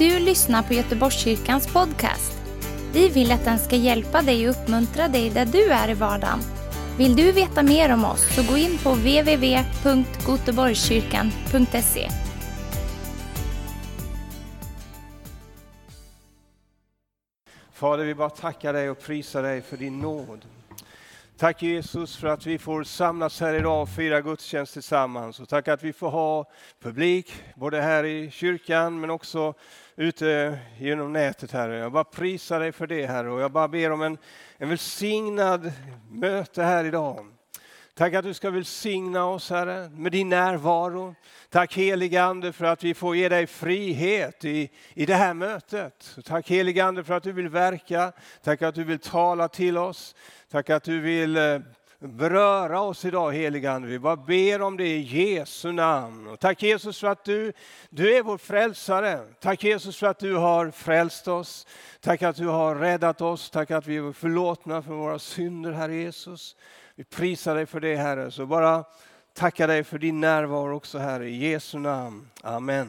du lyssnar på Göteborgskyrkans podcast. Vi vill att den ska hjälpa dig och uppmuntra dig där du är i vardagen. Vill du veta mer om oss så gå in på www.goteborgskyrkan.se. Fader, vi bara tackar dig och prisar dig för din nåd. Tack Jesus för att vi får samlas här idag och fira gudstjänst tillsammans. Och tack att vi får ha publik, både här i kyrkan men också ute genom nätet. Herre. Jag bara prisar dig för det Herre och jag bara ber om en, en välsignad möte här idag. Tack att du ska välsigna oss Herre med din närvaro. Tack helige Ande för att vi får ge dig frihet i, i det här mötet. Tack helige Ande för att du vill verka. Tack att du vill tala till oss. Tack att du vill eh, beröra oss idag helige Ande. Vi bara ber om det i Jesu namn. Och tack Jesus för att du, du är vår frälsare. Tack Jesus för att du har frälst oss. Tack att du har räddat oss. Tack att vi är förlåtna för våra synder, Herre Jesus. Vi prisar dig för det Herre. Så bara tacka dig för din närvaro också Herre. I Jesu namn. Amen.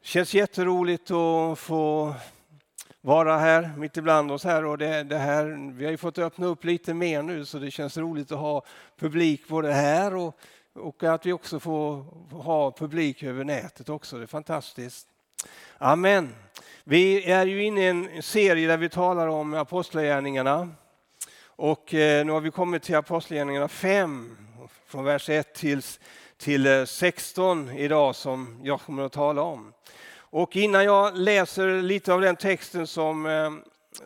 Det känns jätteroligt att få vara här mitt ibland oss här. Och det, det, här. Vi har ju fått öppna upp lite mer nu så det känns roligt att ha publik både här och, och att vi också får ha publik över nätet också. Det är fantastiskt. Amen. Vi är ju inne i en serie där vi talar om apostlagärningarna. Och eh, nu har vi kommit till Apostlagärningarna 5, från vers 1 till, eh, till 16 idag som jag kommer att tala om. Och innan jag läser lite av den texten som, eh,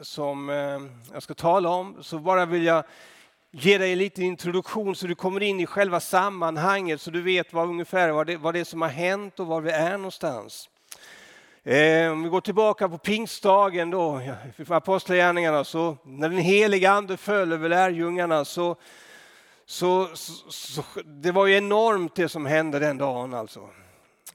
som eh, jag ska tala om så bara vill jag ge dig en liten introduktion så du kommer in i själva sammanhanget så du vet vad, ungefär vad det, vad det är som har hänt och var vi är någonstans. Eh, om vi går tillbaka på pingstdagen då, apostlagärningarna, så när den heliga ande föll över lärjungarna så, så, så, så, det var ju enormt det som hände den dagen alltså.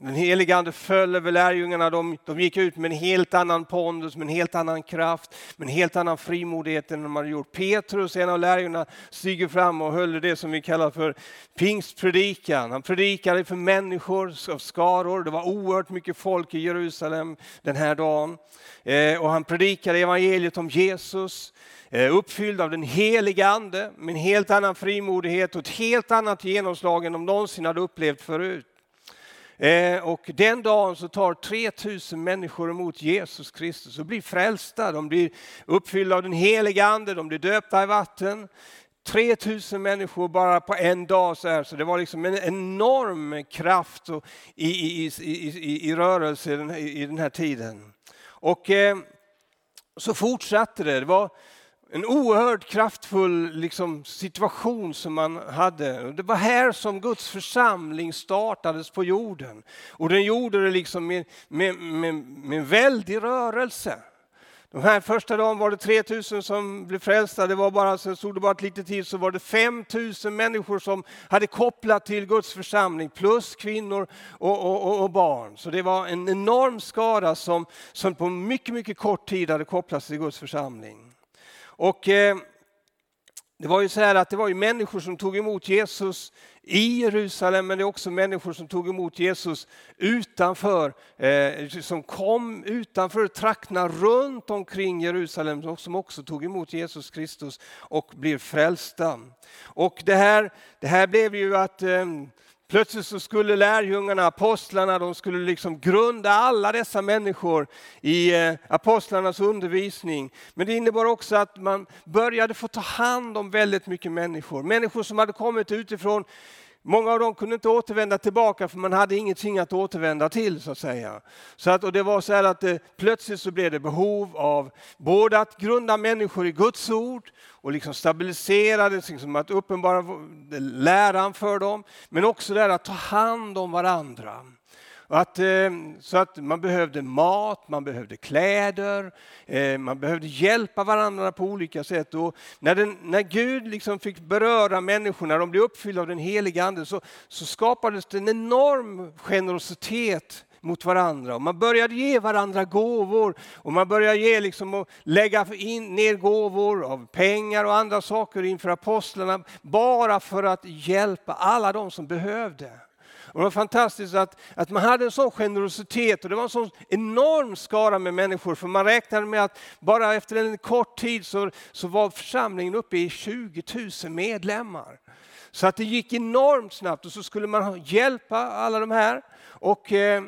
Den helige Ande föll över lärjungarna. De, de gick ut med en helt annan pondus, med en helt annan kraft, med en helt annan frimodighet än de hade gjort. Petrus, en av lärjungarna, stiger fram och höll det som vi kallar för pingstpredikan. Han predikade för människor, av skaror. Det var oerhört mycket folk i Jerusalem den här dagen. Eh, och han predikade evangeliet om Jesus eh, uppfylld av den heliga Ande med en helt annan frimodighet och ett helt annat genomslag än de någonsin hade upplevt förut. Eh, och den dagen så tar 3000 människor emot Jesus Kristus och blir frälsta. De blir uppfyllda av den heliga Ande, de blir döpta i vatten. 3000 människor bara på en dag. Så, här. så det var liksom en enorm kraft i, i, i, i, i rörelse i den här tiden. Och eh, så fortsatte det. det var, en oerhört kraftfull liksom, situation som man hade. Det var här som Guds församling startades på jorden. Och den gjorde det liksom med, med, med, med en väldig rörelse. De här första dagen var det 3000 som blev frälsta. Det var bara, sen stod det bara ett litet tid så var det 5000 människor som hade kopplat till Guds församling plus kvinnor och, och, och barn. Så det var en enorm skara som, som på mycket, mycket kort tid hade kopplats till Guds församling. Och eh, det var ju så här att det var ju människor som tog emot Jesus i Jerusalem, men det är också människor som tog emot Jesus utanför, eh, som kom utanför trakterna runt omkring Jerusalem, som också tog emot Jesus Kristus och blev frälsta. Och det här, det här blev ju att eh, Plötsligt så skulle lärjungarna, apostlarna, de skulle liksom grunda alla dessa människor i eh, apostlarnas undervisning. Men det innebar också att man började få ta hand om väldigt mycket människor. Människor som hade kommit utifrån Många av dem kunde inte återvända tillbaka för man hade ingenting att återvända till. så att säga. Så att, och det var så här att det, plötsligt så blev det behov av både att grunda människor i Guds ord och liksom stabilisera det, liksom att uppenbara läran för dem, men också det att ta hand om varandra. Att, eh, så att man behövde mat, man behövde kläder, eh, man behövde hjälpa varandra på olika sätt. Och när, den, när Gud liksom fick beröra människorna, när de blev uppfyllda av den heliga Ande, så, så skapades det en enorm generositet mot varandra. Och man började ge varandra gåvor och man började ge liksom och lägga in, ner gåvor av pengar och andra saker inför apostlarna bara för att hjälpa alla de som behövde. Och det var fantastiskt att, att man hade en sån generositet och det var en sån enorm skara med människor. För man räknade med att bara efter en kort tid så, så var församlingen uppe i 20 000 medlemmar. Så att det gick enormt snabbt och så skulle man hjälpa alla de här. Och, eh,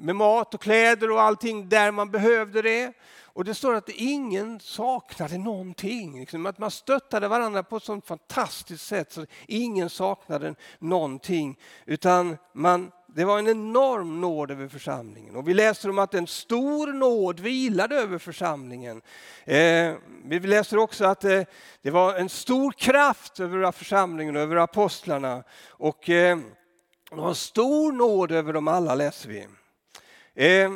med mat och kläder och allting där man behövde det. Och det står att ingen saknade någonting. Liksom att man stöttade varandra på ett sånt fantastiskt sätt så ingen saknade någonting. Utan man, det var en enorm nåd över församlingen. Och vi läser om att en stor nåd vilade över församlingen. Eh, vi läser också att eh, det var en stor kraft över församlingen och över apostlarna. Och eh, det var en stor nåd över dem alla läser vi. Eh,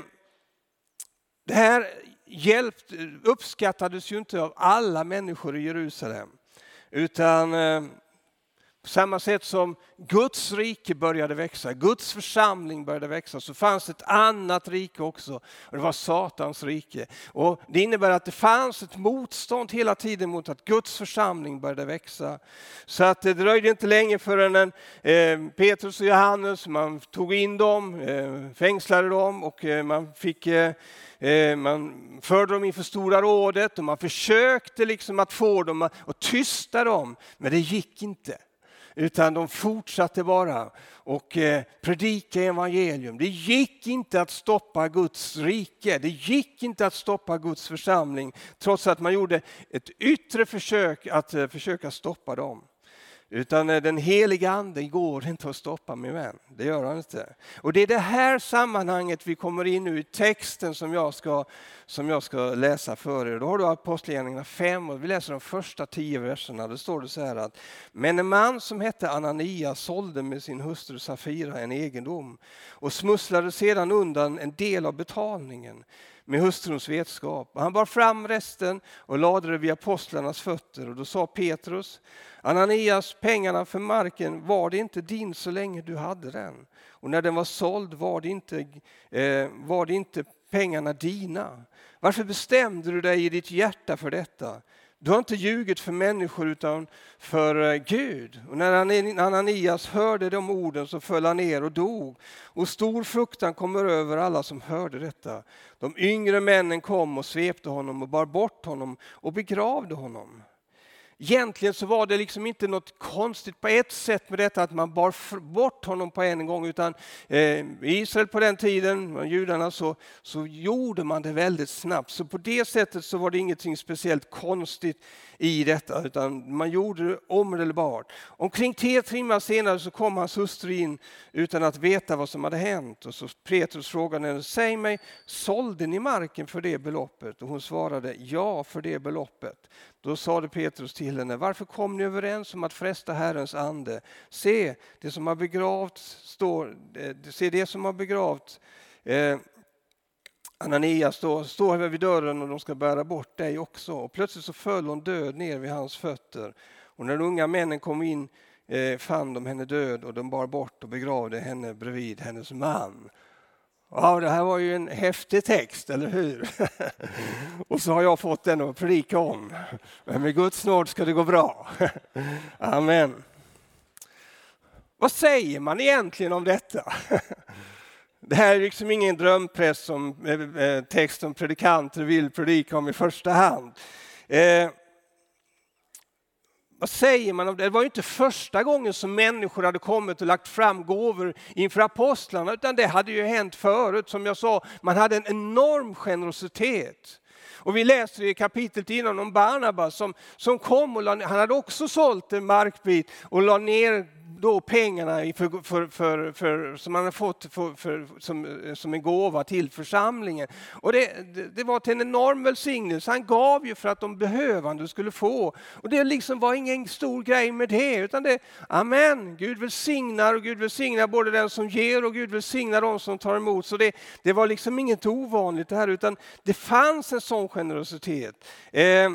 det här hjälpt, uppskattades ju inte av alla människor i Jerusalem. Utan eh, på samma sätt som Guds rike började växa, Guds församling började växa, så fanns ett annat rike också. Och det var Satans rike. Och det innebär att det fanns ett motstånd hela tiden mot att Guds församling började växa. Så att det dröjde inte länge förrän en, eh, Petrus och Johannes, man tog in dem, eh, fängslade dem och eh, man fick eh, eh man förde dem inför Stora rådet och man försökte liksom att få dem att tysta dem, men det gick inte. Utan de fortsatte bara och eh, predika evangelium. Det gick inte att stoppa Guds rike, det gick inte att stoppa Guds församling trots att man gjorde ett yttre försök att eh, försöka stoppa dem. Utan eh, den heliga ande går inte att stoppa min vän. Det gör han inte. Och det är det här sammanhanget vi kommer in nu i texten som jag ska, som jag ska läsa för er. Då har du Apostlagärningarna 5 och vi läser de första tio verserna. Då står det så här att Men en man som hette Ananias sålde med sin hustru Safira en egendom och smusslade sedan undan en del av betalningen med hustruns vetskap. Han bar fram resten och lade det vid apostlarnas fötter och då sa Petrus Ananias, pengarna för marken, var det inte din så länge du hade den? Och när den var såld var det inte, eh, var det inte pengarna dina? Varför bestämde du dig i ditt hjärta för detta? Du har inte ljugit för människor utan för eh, Gud. Och när Ananias hörde de orden så föll han ner och dog. Och stor fruktan kommer över alla som hörde detta. De yngre männen kom och svepte honom och bar bort honom och begravde honom. Egentligen så var det liksom inte något konstigt på ett sätt med detta att man bar bort honom på en gång utan eh, i Israel på den tiden, judarna, så, så gjorde man det väldigt snabbt. Så på det sättet så var det ingenting speciellt konstigt i detta utan man gjorde det omedelbart. Omkring tre timmar senare så kom hans hustru in utan att veta vad som hade hänt och så Petrus frågade henne, säg mig, sålde ni marken för det beloppet? Och hon svarade, ja för det beloppet. Då sade Petrus till henne, varför kom ni överens om att fresta Herrens ande? Se, det som har begravt står, eh, se det som har begravt eh, Ananias står, står vid dörren och de ska bära bort dig också. Och plötsligt så föll hon död ner vid hans fötter. Och när de unga männen kom in eh, fann de henne död och de bar bort och begravde henne bredvid hennes man. Ja, det här var ju en häftig text, eller hur? och så har jag fått den att predika om. Men med Guds nåd ska det gå bra. Amen. Vad säger man egentligen om detta? Det här är liksom ingen drömpress som eh, eh, text som predikanter vill predika om i första hand. Vad säger man om det? Det var ju inte första gången som människor hade kommit och lagt fram gåvor inför apostlarna, utan det hade ju hänt förut. Som jag sa, man hade en enorm generositet. Och vi läser i kapitlet innan om Barnabas som, som kom och la, han hade också sålt en markbit och la ner då pengarna för, för, för, för som han har fått som, som en gåva till församlingen. Och det, det, det, var till en enorm välsignelse. Han gav ju för att de behövande skulle få. Och det liksom var ingen stor grej med det, utan det, amen, Gud välsignar och Gud välsignar både den som ger och Gud välsignar de som tar emot. Så det, det var liksom inget ovanligt det här, utan det fanns en sån generositet. Eh,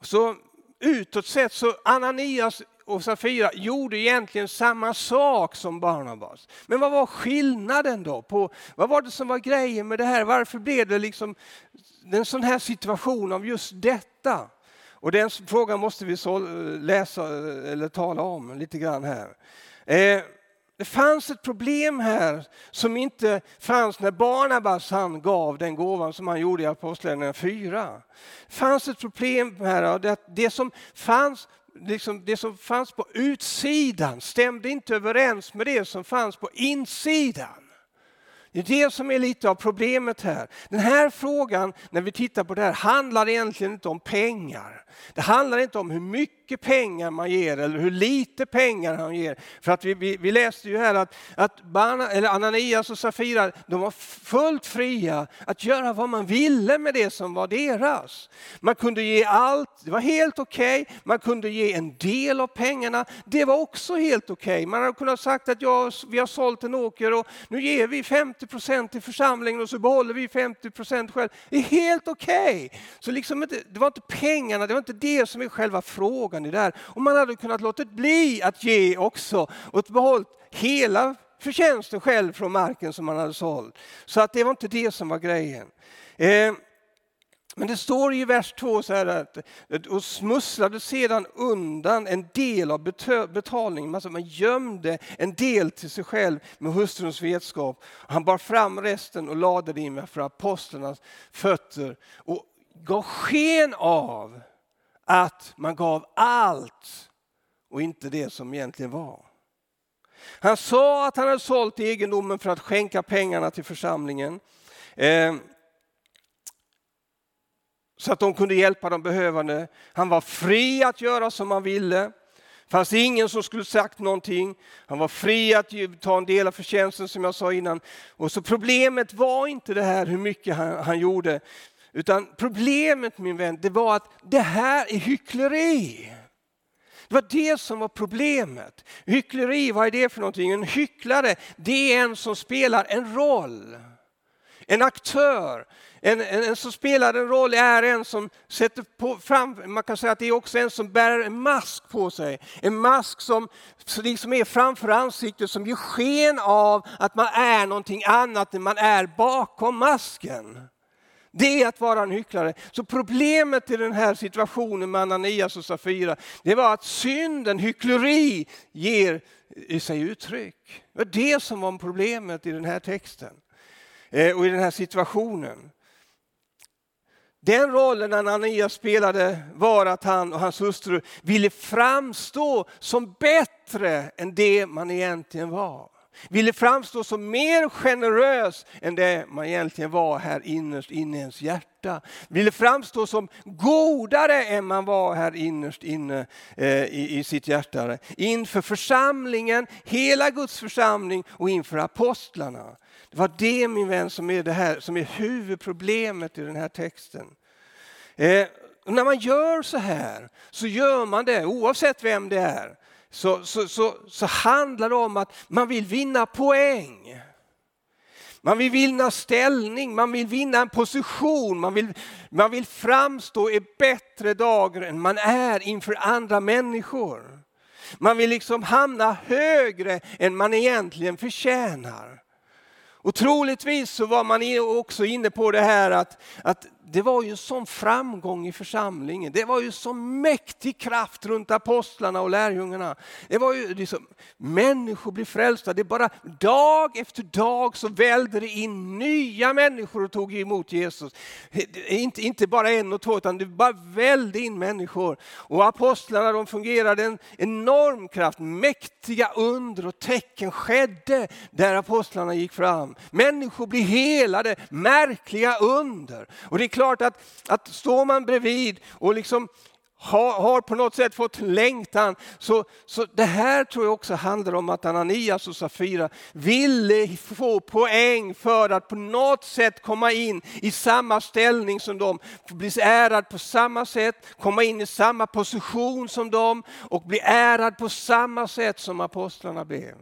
så utåt sett så Ananias och Safira gjorde egentligen samma sak som Barnabas. Men vad var skillnaden då? På, vad var det som var grejen med det här? Varför blev det liksom en sån här situation av just detta? Och den frågan måste vi så eh, läsa eh, eller tala om lite grann här. Eh, Det fanns ett problem här som inte fanns när Barnabas han gav den gåvan som han gjorde i Apostlagärningarna 4. Det fanns ett problem här, det, det som fanns Liksom det som fanns på utsidan stämde inte överens med det som fanns på insidan. Det är det som är lite av problemet här. Den här frågan, när vi tittar på det här, handlar egentligen inte om pengar. Det handlar inte om hur mycket pengar man ger eller hur lite pengar han ger. För att vi, vi, vi läste ju här att, att Barna, eller Ananias och Safira de var fullt fria att göra vad man ville med det som var deras. Man kunde ge allt, det var helt okej. Okay. Man kunde ge en del av pengarna, det var också helt okej. Okay. Man hade kunnat sagt att ja, vi har sålt en åker och nu ger vi 50 procent till församlingen och så behåller vi 50 procent själv. Det är helt okej. Okay. Så liksom det var inte pengarna, det var inte det som är själva frågan i det här. Och man hade kunnat låta bli att ge också och behållit hela förtjänsten själv från marken som man hade sålt. Så att det var inte det som var grejen. Eh, men det står i vers 2 så här att och smusslade sedan undan en del av betalningen. Alltså man gömde en del till sig själv med hustruns vetskap. Han bar fram resten och lade det inför apostlarnas fötter och gav sken av att man gav allt och inte det som egentligen var. Han sa att han hade sålt egendomen för att skänka pengarna till församlingen. Eh, så att de kunde hjälpa de behövande. Han var fri att göra som han ville. Det fanns ingen som skulle sagt någonting. Han var fri att ta en del av förtjänsten som jag sa innan. Och så problemet var inte det här hur mycket han, han gjorde. Utan problemet min vän, det var att det här är hyckleri. Det var det som var problemet. Hyckleri, vad är det för någonting? En hycklare, det är en som spelar en roll. En aktör. En, en, en, som spelar en roll är en som sätter på fram, man kan säga att det är också en som bär en mask på sig. En mask som liksom är framför ansiktet som ger sken av att man är någonting annat än man är bakom masken. Det är att vara en hycklare. Så problemet i den här situationen med Ananias och Safira, det var att synden, hyckleri, ger sig uttryck. Det var det som var problemet i den här texten Eh, och i den här situationen. Den rollen Ananias spelade var att han och hans hustru ville framstå som bättre än det man egentligen var ville framstå som mer generös än det man egentligen var här innerst inne i ens hjärta. Ville framstå som godare än man var här innerst inne eh, i, i sitt hjärta. Inför församlingen, hela Guds församling och inför apostlarna. Det var det min vän som är, det här, som är huvudproblemet i den här texten. Eh, när man gör så här så gör man det oavsett vem det är så, så, så, så handlar det om att man vill vinna poäng. Man vill vinna ställning, man vill vinna en position, man vill, man vill framstå i bättre dagar än man är inför andra människor. Man vill liksom hamna högre än man egentligen förtjänar. Och troligtvis så var man också inne på det här att, att det var ju en sån framgång i församlingen. Det var ju sån mäktig kraft runt apostlarna och lärjungarna. Det var ju liksom, människor blir frälsta. Det bara dag efter dag så välde det in nya människor och tog emot Jesus. Inte, inte bara en och två utan det bara välde in människor. Och apostlarna de fungerade en enorm kraft. Mäktiga under och tecken skedde där apostlarna gick fram. Människor blir helade, märkliga under. Och det är klart att, att står man bredvid och liksom har, har, på något sätt fått längtan. Så, så det här tror jag också handlar om att Ananias och Safira ville få poäng för att på något sätt komma in i samma ställning som dem. Bli ärad på samma sätt, komma in i samma position som dem och bli ärad på samma sätt som apostlarna blev.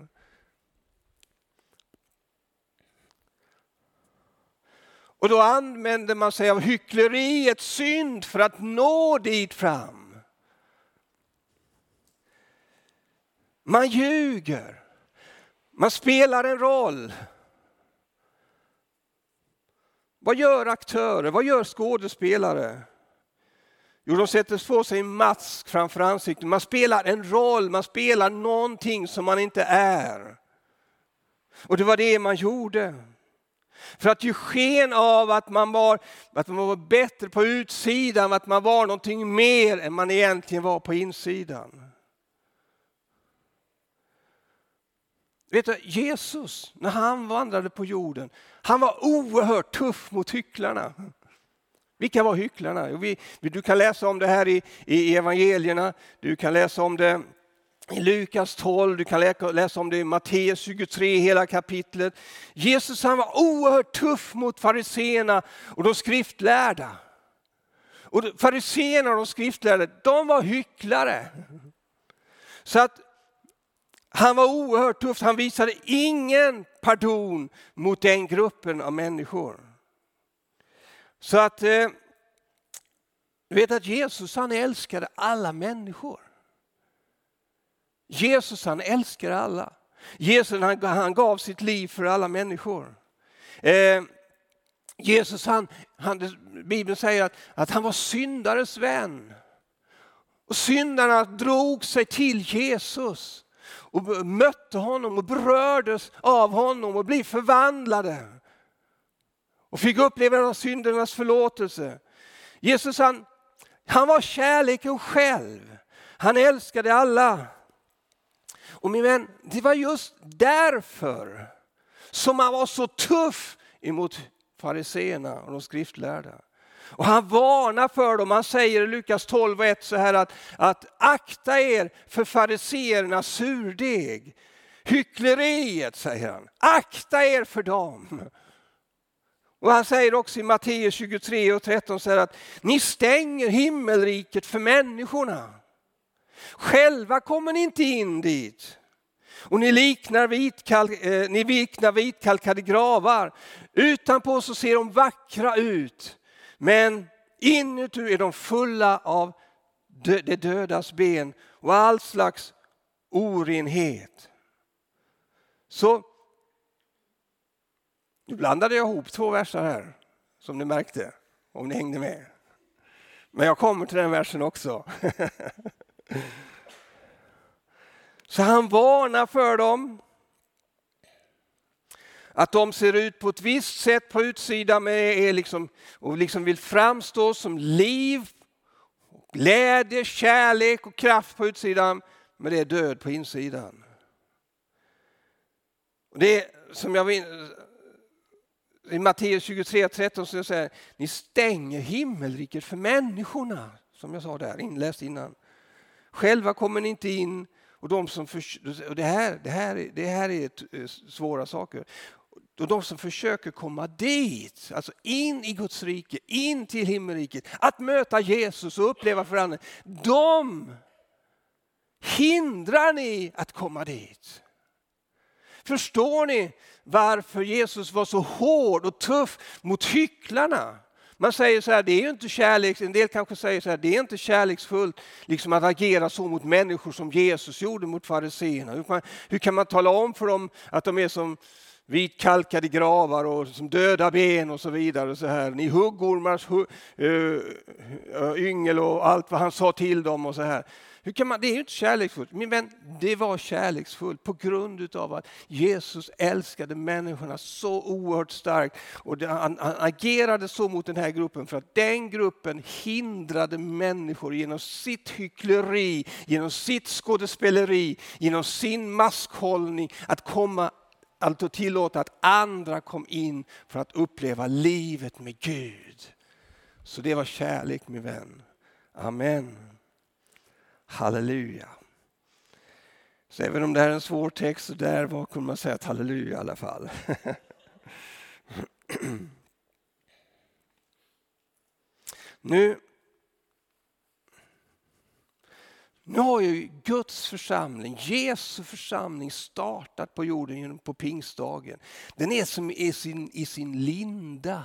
Och då använder man sig av hyckleriets synd för att nå dit fram. Man ljuger. Man spelar en roll. Vad gör aktörer? Vad gör skådespelare? Jo, de sätter på sig en mask framför ansiktet. Man spelar en roll, man spelar någonting som man inte är. Och det var det man gjorde. För att ge sken av att man, var, att man var bättre på utsidan, att man var någonting mer än man egentligen var på insidan. Vet du, Jesus, när han vandrade på jorden, han var oerhört tuff mot hycklarna. Vilka var hycklarna? Du kan läsa om det här i, i evangelierna, du kan läsa om det i Lukas 12, du kan läsa om det i Matteus 23, hela kapitlet. Jesus han var oerhört tuff mot fariseerna och de skriftlärda. Och fariseerna och de skriftlärda, de var hycklare. Så att han var oerhört tuff, han visade ingen pardon mot den gruppen av människor. Så att, eh, du vet att Jesus han älskade alla människor. Jesus han älskar alla. Jesus han, han gav sitt liv för alla människor. Eh, Jesus han, han, Bibeln säger att, att han var syndares vän. Och syndarna drog sig till Jesus och mötte honom och berördes av honom och blev förvandlade. Och fick uppleva syndernas förlåtelse. Jesus han, han var kärleken själv. Han älskade alla. Och min vän, det var just därför som han var så tuff emot fariseerna och de skriftlärda. Och han varnar för dem, han säger i Lukas 12 och 1 så här att, att akta er för fariseernas surdeg. Hyckleriet säger han, akta er för dem. Och han säger också i Matteus 23 och 13 så här att ni stänger himmelriket för människorna. Själva kommer ni inte in dit. Och ni liknar, vitkalk, eh, ni liknar vitkalkade gravar. Utanpå så ser de vackra ut. Men inuti är de fulla av dö det dödas ben och all slags orenhet. Så nu blandade jag ihop två verser här, som ni märkte, om ni hängde med. Men jag kommer till den versen också. Så han varnar för dem. Att de ser ut på ett visst sätt på utsidan med är liksom, och liksom vill framstå som liv, glädje, kärlek och kraft på utsidan. Men det är död på insidan. Och det är som jag vill, i Matteus 23, 13 så säger ni stänger himmelriket för människorna. Som jag sa där, inläst innan. Själva kommer ni inte in. Och, de som för, och det, här, det, här, det här är eh, svåra saker. Och de som försöker komma dit, alltså in i Guds rike, in till himmelriket, att möta Jesus och uppleva förändring. De hindrar ni att komma dit. Förstår ni varför Jesus var så hård och tuff mot hycklarna? Man säger så här, det är ju inte kärleks, en del kanske säger så här, det är inte kärleksfullt liksom att agera så mot människor som Jesus gjorde mot fariseerna. Hur, hur kan man tala om för dem att de är som vitkalkade gravar och som döda ben och så vidare. Och så här. Ni huggormars hu, uh, yngel och allt vad han sa till dem och så här. Hur kan man, det är ju inte kärleksfullt. Min vän, det var kärleksfullt på grund av att Jesus älskade människorna så oerhört starkt. Och han, han agerade så mot den här gruppen för att den gruppen hindrade människor genom sitt hyckleri, genom sitt skådespeleri, genom sin maskhållning att komma alltså tillåta att andra kom in för att uppleva livet med Gud. Så det var kärlek min vän. Amen. Halleluja. Så även om det här är en svår text så där var kunde man säga ett halleluja i alla fall. nu, nu har ju Guds församling, Jesu församling startat på jorden på pingstdagen. Den är som i sin, i sin linda.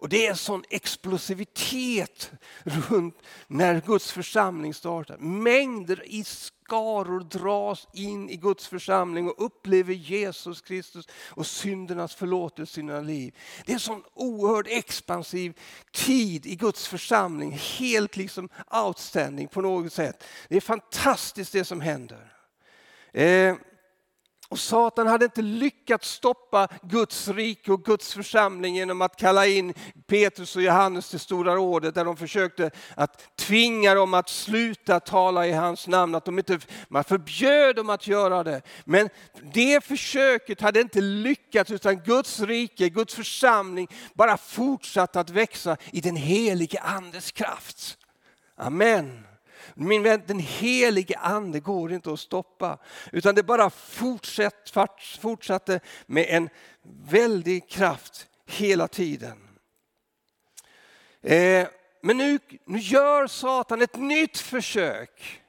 Och det är en sån explosivitet runt när Guds församling startar. Mängder i skaror dras in i Guds församling och upplever Jesus Kristus och syndernas förlåtelse i sina liv. Det är en sån oerhört expansiv tid i Guds församling. Helt liksom outstanding på något sätt. Det är fantastiskt det som händer. Eh, och Satan hade inte lyckats stoppa Guds rike och Guds församling genom att kalla in Petrus och Johannes till Stora rådet där de försökte att tvinga dem att sluta tala i hans namn. Att de inte, man förbjöd dem att göra det. Men det försöket hade inte lyckats utan Guds rike, Guds församling bara fortsatte att växa i den helige Andes kraft. Amen. Min vän, den helige ande går inte att stoppa. Utan det bara fortsatt, fortsatte med en väldig kraft hela tiden. Eh, men nu, nu gör Satan ett nytt försök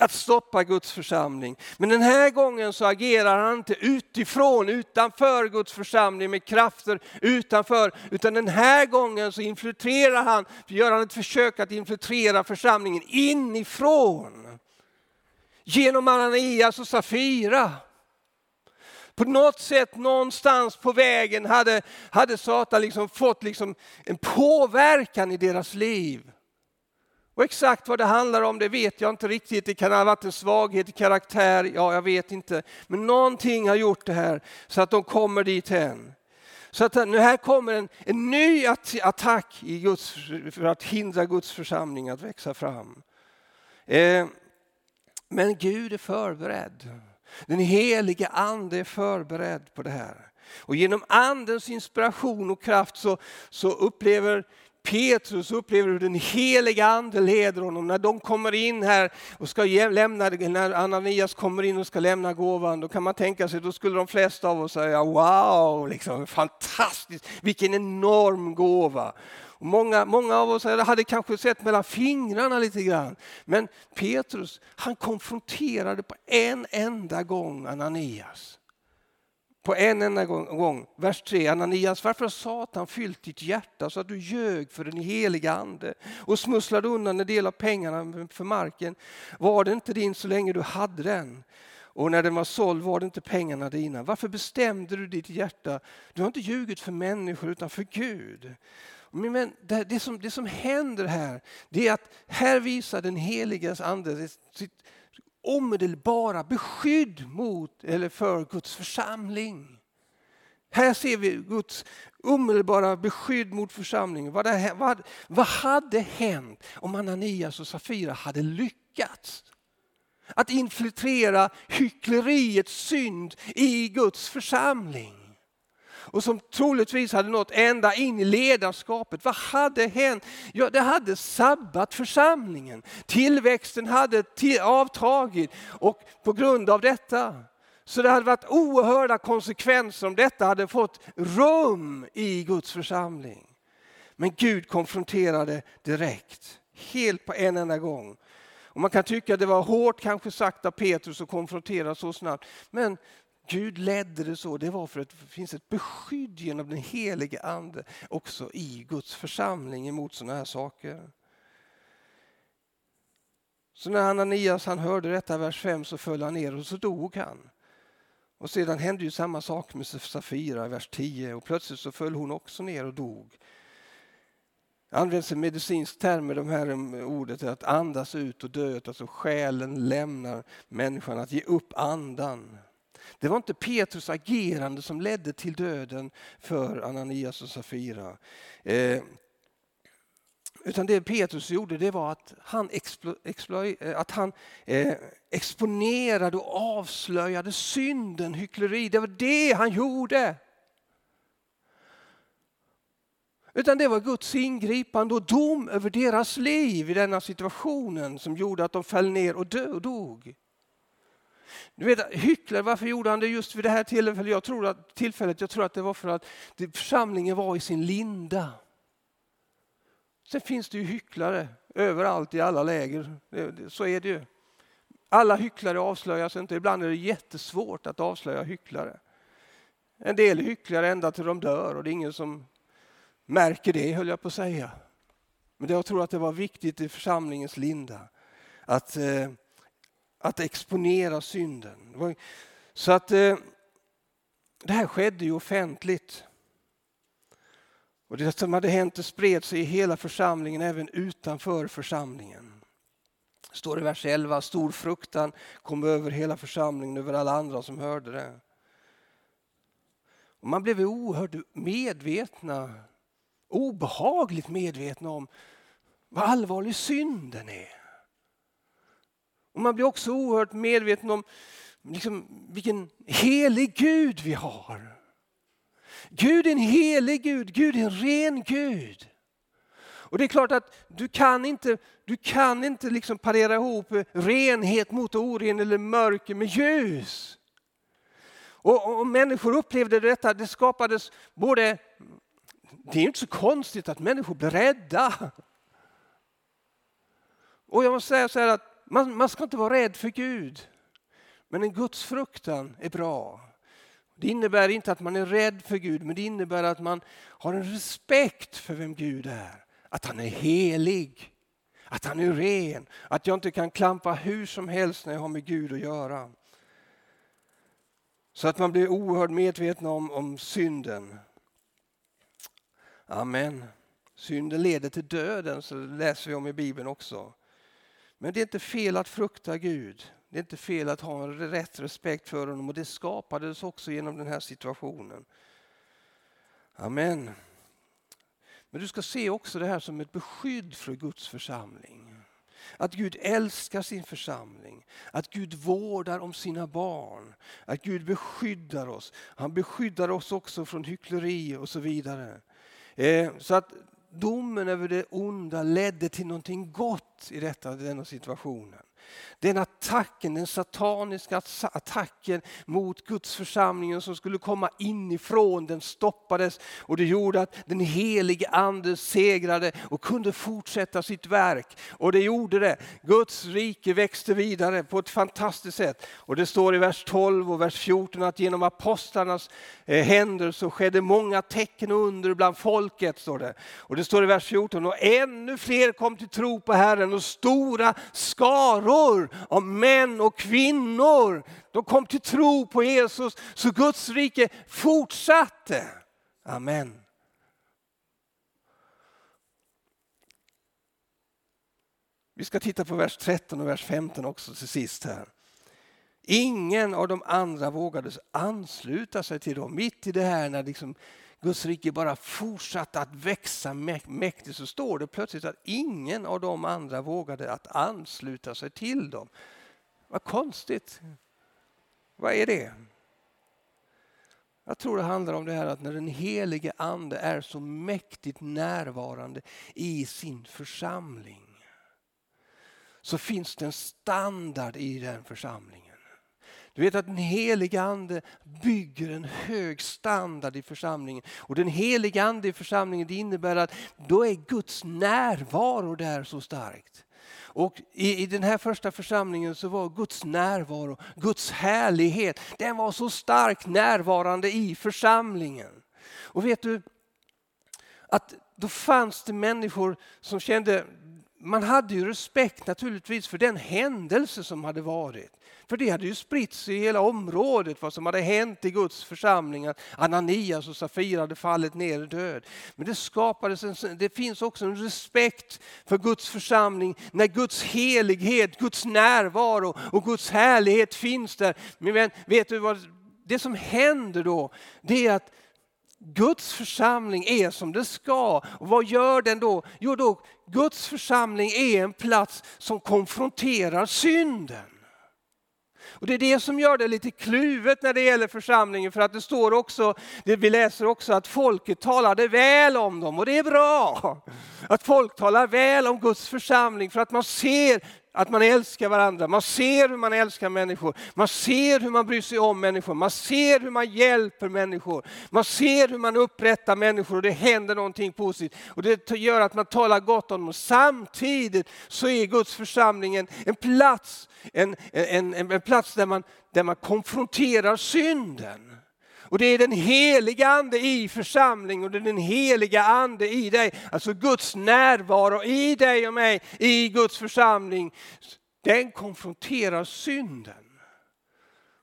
att stoppa Guds församling. Men den här gången så agerar han inte utifrån, utanför Guds församling med krafter utanför, utan den här gången så infiltrerar han, gör han ett försök att infiltrera församlingen inifrån. Genom Ananias och Safira. På något sätt någonstans på vägen hade, hade Satan liksom fått liksom en påverkan i deras liv. Och exakt vad det handlar om det vet jag inte riktigt. Det kan ha varit en svaghet i karaktär, ja jag vet inte. Men någonting har gjort det här så att de kommer dit än. Så att nu här kommer en, en ny attack i Guds, för att hindra Guds församling att växa fram. Eh, men Gud är förberedd. Den helige ande är förberedd på det här. Och genom andens inspiration och kraft så, så upplever Petrus upplever hur den heliga ande leder honom. När de kommer in här och ska lämna, när Ananias kommer in och ska lämna gåvan, då kan man tänka sig, då skulle de flesta av oss säga wow, liksom, fantastiskt, vilken enorm gåva. Och många, många av oss hade kanske sett mellan fingrarna lite grann. Men Petrus, han konfronterade på en enda gång Ananias på en enda gång. Vers 3. Ananias, varför har Satan fyllt ditt hjärta så att du ljög för den heliga ande och smusslade undan en del av pengarna för marken? Var det inte din så länge du hade den? Och när den var såld var det inte pengarna dina. Varför bestämde du ditt hjärta? Du har inte ljugit för människor utan för Gud. Men det, det, som, det som händer här, det är att här visar den heliga ande sitt omedelbara beskydd mot eller för Guds församling. Här ser vi Guds omedelbara beskydd mot församlingen. Vad, det, vad, vad hade hänt om Ananias och Safira hade lyckats? Att infiltrera hyckleriets synd i Guds församling och som troligtvis hade nått ända in i ledarskapet. Vad hade hänt? Ja, det hade sabbat församlingen. Tillväxten hade avtagit och på grund av detta så det hade varit oerhörda konsekvenser om detta hade fått rum i Guds församling. Men Gud konfronterade direkt, helt på en enda gång. Och man kan tycka att det var hårt kanske sagt av Petrus att konfrontera så snabbt. Men Gud ledde det så, det var för att det finns ett beskydd genom den helige Ande också i Guds församling emot sådana här saker. Så när Ananias han hörde detta, vers 5, så föll han ner och så dog han. Och sedan hände ju samma sak med Safira, vers 10, och plötsligt så föll hon också ner och dog. Det används en medicinsk term med de här ordet att andas ut och dö, alltså själen lämnar människan, att ge upp andan. Det var inte Petrus agerande som ledde till döden för Ananias och Safira. Eh, utan det Petrus gjorde det var att han, explo, explo, eh, att han eh, exponerade och avslöjade synden, hyckleri. Det var det han gjorde. Utan det var Guds ingripande och dom över deras liv i denna situationen som gjorde att de föll ner och dog. Du vet, hycklare, varför gjorde han det just vid det här tillfället? Jag tror att, tillfället, jag tror att det var för att församlingen var i sin linda. Sen finns det ju hycklare överallt i alla läger. Så är det ju. Alla hycklare avslöjas inte. Ibland är det jättesvårt att avslöja hycklare. En del hycklar ända till de dör och det är ingen som märker det, höll jag på att säga. Men jag tror att det var viktigt i församlingens linda att eh, att exponera synden. Så att eh, det här skedde ju offentligt. Och det som hade hänt det spred sig i hela församlingen, även utanför församlingen. står i vers 11, stor fruktan kom över hela församlingen, över alla andra som hörde det. Och man blev oerhört medvetna, obehagligt medvetna om vad allvarlig synden är. Och man blir också oerhört medveten om liksom, vilken helig Gud vi har. Gud är en helig Gud, Gud är en ren Gud. Och det är klart att du kan inte, du kan inte liksom parera ihop renhet mot oren eller mörker med ljus. Och, och människor upplevde detta, det skapades både, det är inte så konstigt att människor blir rädda. Och jag måste säga så här att man, man ska inte vara rädd för Gud. Men en gudsfruktan är bra. Det innebär inte att man är rädd för Gud, men det innebär att man har en respekt för vem Gud är. Att han är helig, att han är ren, att jag inte kan klampa hur som helst när jag har med Gud att göra. Så att man blir oerhört medveten om, om synden. Amen. Synden leder till döden, så det läser vi om i Bibeln också. Men det är inte fel att frukta Gud. Det är inte fel att ha en rätt respekt för honom och det skapades också genom den här situationen. Amen. Men du ska se också det här som ett beskydd för Guds församling. Att Gud älskar sin församling, att Gud vårdar om sina barn, att Gud beskyddar oss. Han beskyddar oss också från hyckleri och så vidare. Eh, så att domen över det onda ledde till någonting gott i detta, denna situationen. Den attacken, den sataniska attacken mot Guds församlingen som skulle komma inifrån, den stoppades och det gjorde att den helige ande segrade och kunde fortsätta sitt verk. Och det gjorde det. Guds rike växte vidare på ett fantastiskt sätt. Och det står i vers 12 och vers 14 att genom apostlarnas eh, händer så skedde många tecken och under bland folket. Står det. Och det står i vers 14 och ännu fler kom till tro på Herren och stora skaror av män och kvinnor. De kom till tro på Jesus så Guds rike fortsatte. Amen. Vi ska titta på vers 13 och vers 15 också till sist här. Ingen av de andra vågade ansluta sig till dem. Mitt i det här när liksom Guds rike bara fortsatte att växa mäktigt så står det plötsligt att ingen av de andra vågade att ansluta sig till dem. Vad konstigt. Vad är det? Jag tror det handlar om det här att när den helige ande är så mäktigt närvarande i sin församling så finns det en standard i den församlingen. Du vet att den heliga ande bygger en hög standard i församlingen. Och den heliga ande i församlingen det innebär att då är Guds närvaro där så starkt. Och i, i den här första församlingen så var Guds närvaro, Guds härlighet, den var så starkt närvarande i församlingen. Och vet du, att då fanns det människor som kände, man hade ju respekt naturligtvis för den händelse som hade varit. För det hade ju spritts i hela området vad som hade hänt i Guds församling. Att Ananias och Safira hade fallit ner död. Men det skapades en, det finns också en respekt för Guds församling när Guds helighet, Guds närvaro och Guds härlighet finns där. Men vet du vad det som händer då? Det är att Guds församling är som det ska. Och vad gör den då? Jo, då, Guds församling är en plats som konfronterar synden. Och Det är det som gör det lite kluvet när det gäller församlingen för att det står också, det vi läser också att folket talade väl om dem och det är bra. Att folk talar väl om Guds församling för att man ser att man älskar varandra, man ser hur man älskar människor, man ser hur man bryr sig om människor, man ser hur man hjälper människor, man ser hur man upprättar människor och det händer någonting positivt. Och det gör att man talar gott om dem. Samtidigt så är Guds församling en, en plats, en, en, en, en plats där man, där man konfronterar synden. Och det är den heliga ande i församling och det är den heliga ande i dig. Alltså Guds närvaro i dig och mig, i Guds församling. Den konfronterar synden.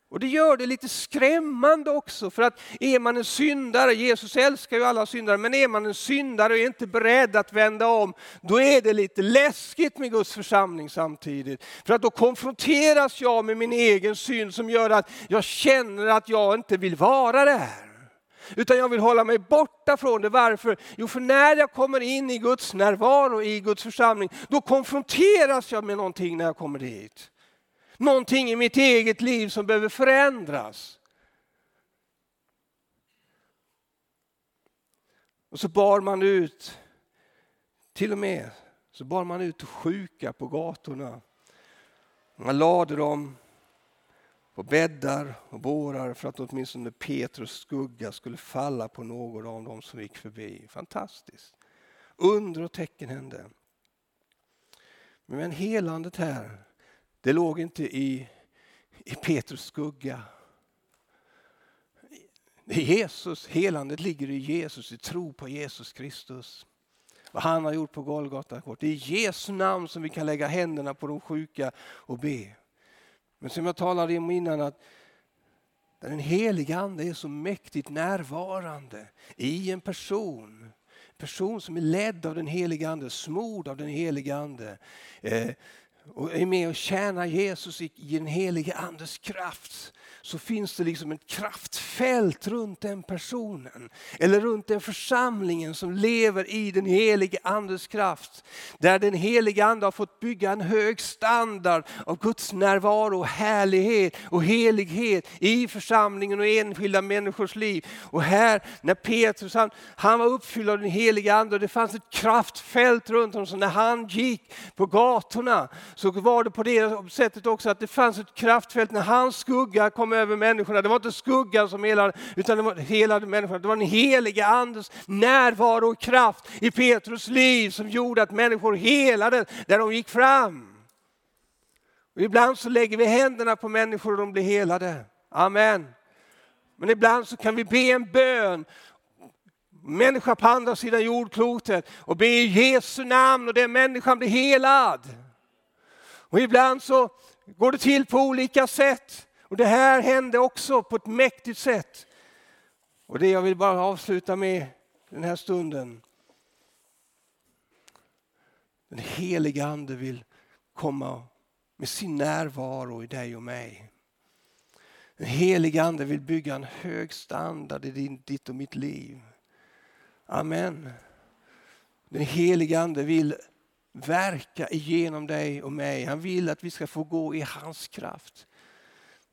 Och det gör det lite skrämmande också för att är man en syndare, Jesus älskar ju alla syndare, men är man en syndare och är inte beredd att vända om, då är det lite läskigt med Guds församling samtidigt. För att då konfronteras jag med min egen synd som gör att jag känner att jag inte vill vara där. Utan jag vill hålla mig borta från det. Varför? Jo, för när jag kommer in i Guds närvaro i Guds församling, då konfronteras jag med någonting när jag kommer dit. Någonting i mitt eget liv som behöver förändras. Och så bar man ut, till och med, så bar man ut sjuka på gatorna. Man lade dem på bäddar och bårar för att åtminstone Petrus skugga skulle falla på någon av dem som gick förbi. Fantastiskt. Under och tecken hände. Men helandet här, det låg inte i, i Petrus skugga. Jesus, helandet ligger i Jesus, i tro på Jesus Kristus. Vad han har gjort på Golgata kort. Det är i Jesu namn som vi kan lägga händerna på de sjuka och be. Men som jag talade om innan, att den heliga Ande är så mäktigt närvarande i en person. En person som är ledd av den heliga Ande, smord av den heliga Ande. Eh, och är med och tjänar Jesus i, den helige Andes kraft så finns det liksom ett kraftfält runt den personen. Eller runt den församlingen som lever i den helige Andes kraft. Där den helige Ande har fått bygga en hög standard av Guds närvaro, härlighet och helighet i församlingen och enskilda människors liv. Och här när Petrus han, han var uppfylld av den helige Ande och det fanns ett kraftfält runt honom. Så när han gick på gatorna så var det på det sättet också att det fanns ett kraftfält när hans skugga kom över människorna. Det var inte skuggan som helade, utan det var helade människorna. Det var den heliga Andes närvaro och kraft i Petrus liv som gjorde att människor helade där de gick fram. Och ibland så lägger vi händerna på människor och de blir helade. Amen. Men ibland så kan vi be en bön människa på andra sidan jordklotet och be i Jesu namn och den människan blir helad. Och ibland så går det till på olika sätt. Och det här hände också på ett mäktigt sätt. Och det jag vill bara avsluta med den här stunden. Den heliga Ande vill komma med sin närvaro i dig och mig. Den heliga Ande vill bygga en hög standard i ditt och mitt liv. Amen. Den heliga Ande vill verka igenom dig och mig. Han vill att vi ska få gå i hans kraft.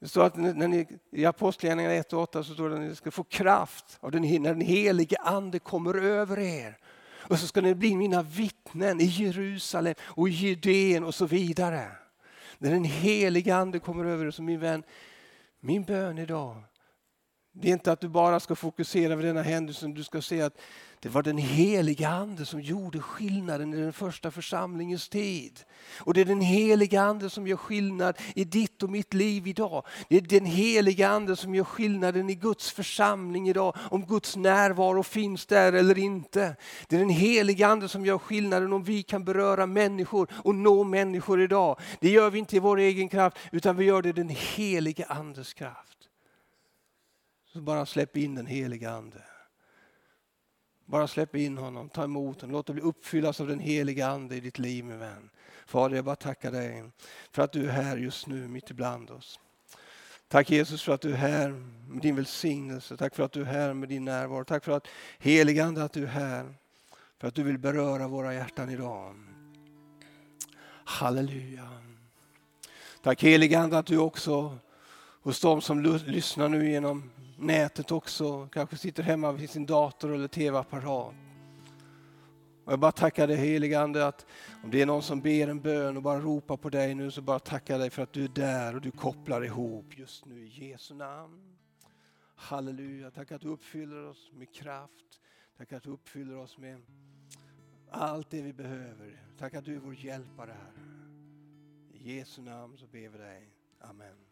Det står att när ni, I Apostlagärningarna 1 och 8 så står det att ni ska få kraft av den, när den helige ande kommer över er. Och så ska ni bli mina vittnen i Jerusalem och i Judeen och så vidare. När den helige ande kommer över er, så min vän, min bön idag, det är inte att du bara ska fokusera på denna händelse, du ska se att det var den heliga Ande som gjorde skillnaden i den första församlingens tid. Och det är den heliga Ande som gör skillnad i ditt och mitt liv idag. Det är den heliga Ande som gör skillnaden i Guds församling idag. Om Guds närvaro finns där eller inte. Det är den heliga Ande som gör skillnaden om vi kan beröra människor och nå människor idag. Det gör vi inte i vår egen kraft utan vi gör det i den heliga Andes kraft. Så bara släpp in den heliga Ande. Bara släpp in honom, ta emot honom, låt dig bli uppfyllas av den heliga Ande i ditt liv min vän. Fader, jag bara tackar dig för att du är här just nu mitt ibland oss. Tack Jesus för att du är här med din välsignelse. Tack för att du är här med din närvaro. Tack för att heligande att du är här. För att du vill beröra våra hjärtan idag. Halleluja. Tack heligande att du också hos de som lyssnar nu genom nätet också, kanske sitter hemma vid sin dator eller tv-apparat. Och jag bara tackar dig helige Ande att om det är någon som ber en bön och bara ropar på dig nu så bara tackar dig för att du är där och du kopplar ihop just nu i Jesu namn. Halleluja, tack att du uppfyller oss med kraft. Tack att du uppfyller oss med allt det vi behöver. Tack att du är vår hjälpare här. I Jesu namn så ber vi dig. Amen.